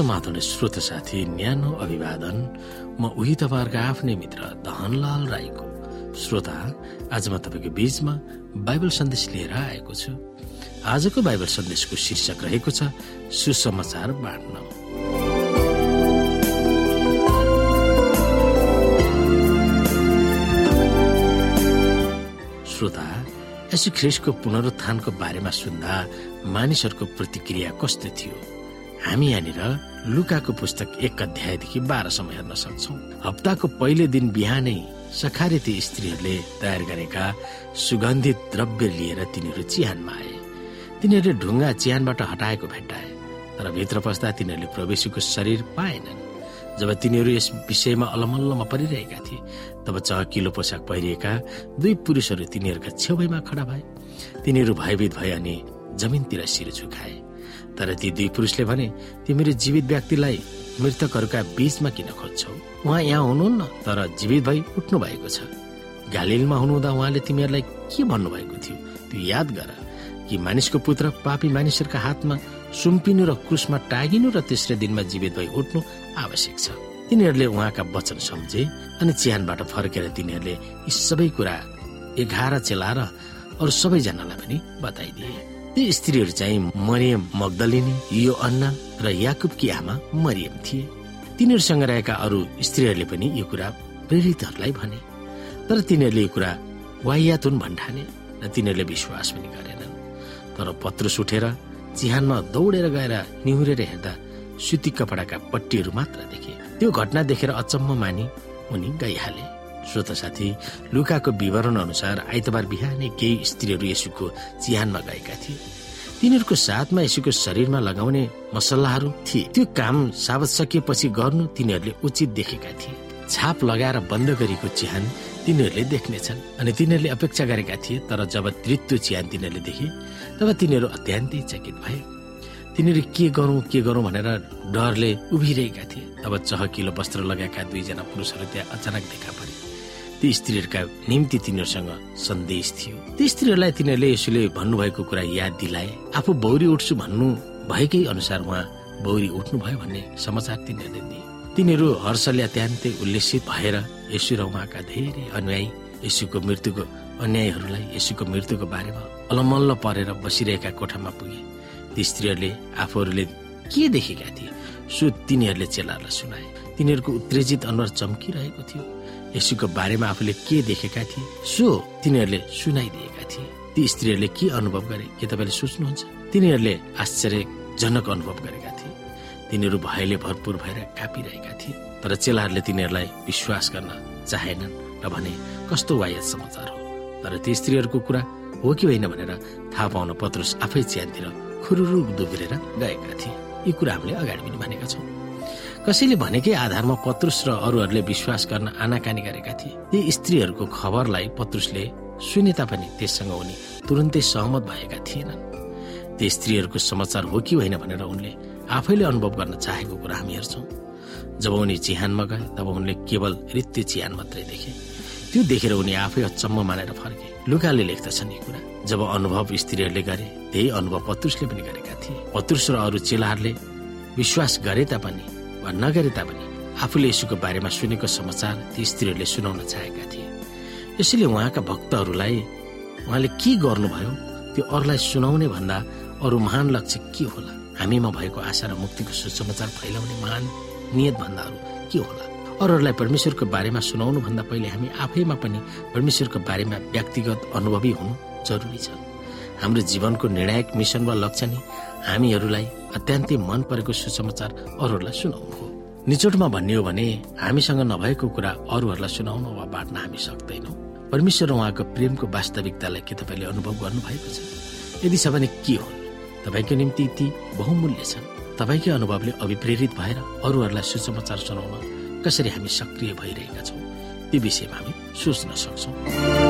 समाधान श्रोत साथी न्यानो अभिवादन म उही तपाईँहरूको आफ्नै मित्र धनलाल राईको। श्रोता आज म तपाईँको बीचमा बाइबल सन्देश लिएर आएको छु। आजको बाइबल सन्देशको शीर्षक रहेको छ सुसमाचार बाँड्न। श्रोता यसो ख्रिसको पुनरुत्थानको बारेमा सुन्दा मानिसहरूको प्रतिक्रिया कस्तो थियो? हामी यहाँनिर लुकाको पुस्तक एक अध्यायदेखि बाह्रसम्म हेर्न सक्छौ। हप्ताको पहिले दिन बिहानै सखारेती स्त्रीहरूले तयार गरेका सुगन्धित द्रव्य लिएर तिनीहरू चिहानमा आए। तिनीहरूले ढुङ्गा चिहानबाट हटाएको भेट्टाए तर भित्र पस्दा तिनीहरूले प्रवेशीको शरीर पाएनन्। जब तिनीहरू यस विषयमा अलमल्लमा परिरहेका थिए तब चहकिलो पोसाक पहिरिएका दुई पुरुषहरू तिनीहरूका छेउमा खडा भए। तिनीहरू भयभीत भए अनि जमिनतिर शिर झुकाए। तर ती दुई पुरुषले भने तिमीहरू जीवित व्यक्तिलाई मृतकहरूका बीचमा किन खोज्छौ? उहाँ यहाँ हुनुहुन्न? तर जीवित भई उठ्नु भएको छ। गालिलमा हुनुहुँदा उहाँले तिमीहरूलाई के भन्नुभएको थियो? त्यो याद गर कि मानिसको पुत्र पापी मानिसहरूका हातमा सुम्पिनु र क्रुसमा टागिनु र तेस्रो दिनमा जीवित भई उठ्नु आवश्यक छ। तिनीहरूले उहाँका वचन सम्झे अनि चिहानबाट फर्केर तिनीहरूले यी सबै कुरा एघार चेला र अरू सबैजनालाई पनि बताइदिए। ती स्त्रीहरू चाहिँ मरियम मगदलिनी यो अन्ना र याकुबकी आमा मरियम थिए। तिनीहरूसँग रहेका अरू स्त्रीहरूले पनि यो कुरा प्रेरितहरूलाई भने। तर तिनीहरूले यो कुरा वायातुन भन्ठाने र तिनीहरूले विश्वास पनि गरेनन्। तर पत्रुस उठेर चिहानमा दौडेर गएर निहुरेर हेर्दा सुती कपडाका पट्टीहरू मात्र देखे त्यो घटना देखेर अचम्म मानि उनी गइहाले। श्रोत साथी लुकाको विवरण अनुसार आइतबार बिहानै केही स्त्रीहरू यसुको चिहानमा गएका थिए। तिनीहरूको साथमा यसुको शरीरमा लगाउने मसल्लाहरू थिए। त्यो काम साबत सकिएपछि गर्नु तिनीहरूले उचित देखेका थिए। छाप लगाएर बन्द गरेको चिहान तिनीहरूले देख्नेछन् अनि तिनीहरूले अपेक्षा गरेका थिए तर जब तृत्व चिहान तिनीहरूले देखे तब तिनीहरू अत्यन्तै चकित भए। तिनीहरू के गरौँ के गरौँ भनेर डरले उभिरहेका थिए। तब चहकिलो वस्त्र लगाएका दुईजना पुरुषहरू त्यहाँ अचानक देखा परे। ती स्त्रीहरूका निम्ति तिनीहरूसँग सन्देश थियो। ती स्त्रीहरूलाई तिनीहरूले यसोले भन्नुभएको कुरा याद दिलाए आफू बौरी उठ्छु भन्नु भएकै अनुसार उहाँ बौरी उठ्नुभयो भन्ने समाचार तिनीहरूले दिए। तिनीहरू हर्षले अत्यन्तै उल्लेसित भएर यसु र उहाँका धेरै अनुयायी यसुको मृत्युको अन्यायहरूलाई यसुको मृत्युको बारेमा अलमल्ल परेर बसिरहेका कोठामा पुगे। ती स्त्रीहरूले आफूहरूले के देखेका थिए? सो तिनीहरूले चेलाहरूलाई सुनाए। तिनीहरूको उत्तेजित अनुहार चम्किरहेको थियो। यसुको बारेमा आफूले के देखेका थिए? सो तिनीहरूले सुनाइदिएका थिए। ती स्त्रीहरूले के अनुभव गरे के तपाईँले सोच्नुहुन्छ? तिनीहरूले आश्चर्यजनक अनुभव गरेका थिए। तिनीहरू भयले भरपुर भएर कापिरहेका थिए तर चेलाहरूले तिनीहरूलाई विश्वास गर्न चाहेनन् र भने कस्तो वायत समाचार हो? तर ती स्त्रीहरूको कुरा हो कि होइन भनेर थाहा पाउन पत्रुस आफै च्यानतिर खुरुरु दुबिरेर गएका थिए। यी कुरा हामीले अगाडि पनि भनेका छौँ। कसैले भनेकै आधारमा पत्रुस र अरूहरूले विश्वास गर्न आनाकानी गरेका थिए। ती स्त्रीहरूको खबरलाई पत्रुसले सुने तापनि त्यससँग उनी तुरन्तै सहमत भएका थिएनन्। ती स्त्रीहरूको समाचार हो कि होइन भनेर उनले आफैले अनुभव गर्न चाहेको कुरा हामी हेर्छौँ। जब उनी चिहानमा गए तब उनले केवल रित्य चिहान मात्रै देखे। त्यो देखेर उनी आफै अचम्म मानेर फर्के। लुकाले लेख्दछन् यी कुरा। जब अनुभव स्त्रीहरूले गरे त्यही अनुभव पत्रुसले पनि गरेका थिए। पत्रुस र अरू चेलाहरूले विश्वास गरे तापनि वा नगरे तापनि आफूले यसुको बारेमा सुनेको समाचार ती स्त्रीहरूले सुनाउन चाहेका थिए। यसैले उहाँका भक्तहरूलाई उहाँले के गर्नुभयो त्यो अरूलाई सुनाउने भन्दा अरू महान लक्ष्य के होला? हामीमा भएको आशा र मुक्तिको सुसमाचार फैलाउने महान नियत भन्दा अरू के होला? अरूहरूलाई परमेश्वरको बारेमा सुनाउनु भन्दा पहिले हामी आफैमा पनि परमेश्वरको बारेमा व्यक्तिगत अनुभवी हुनु जरुरी छ। हाम्रो जीवनको निर्णायक मिसन वा लक्ष्य नै हामीहरूलाई अत्यन्तै मन परेको सुसमाचार अरूहरूलाई सुनाउनु हो। निचोटमा भन्ने हो भने हामीसँग नभएको कुरा अरूहरूलाई सुनाउन वा बाँड्न हामी सक्दैनौँ। परमेश्वर उहाँको प्रेमको वास्तविकतालाई के तपाईँले अनुभव गर्नुभएको छ? यदि छ भने के हो? तपाईँको निम्ति ती बहुमूल्य छन्। तपाईँकै अनुभवले अभिप्रेरित भएर अरूहरूलाई सुसमाचार सुनाउन कसरी हामी सक्रिय भइरहेका छौँ त्यो विषयमा हामी सोच्न सक्छौँ।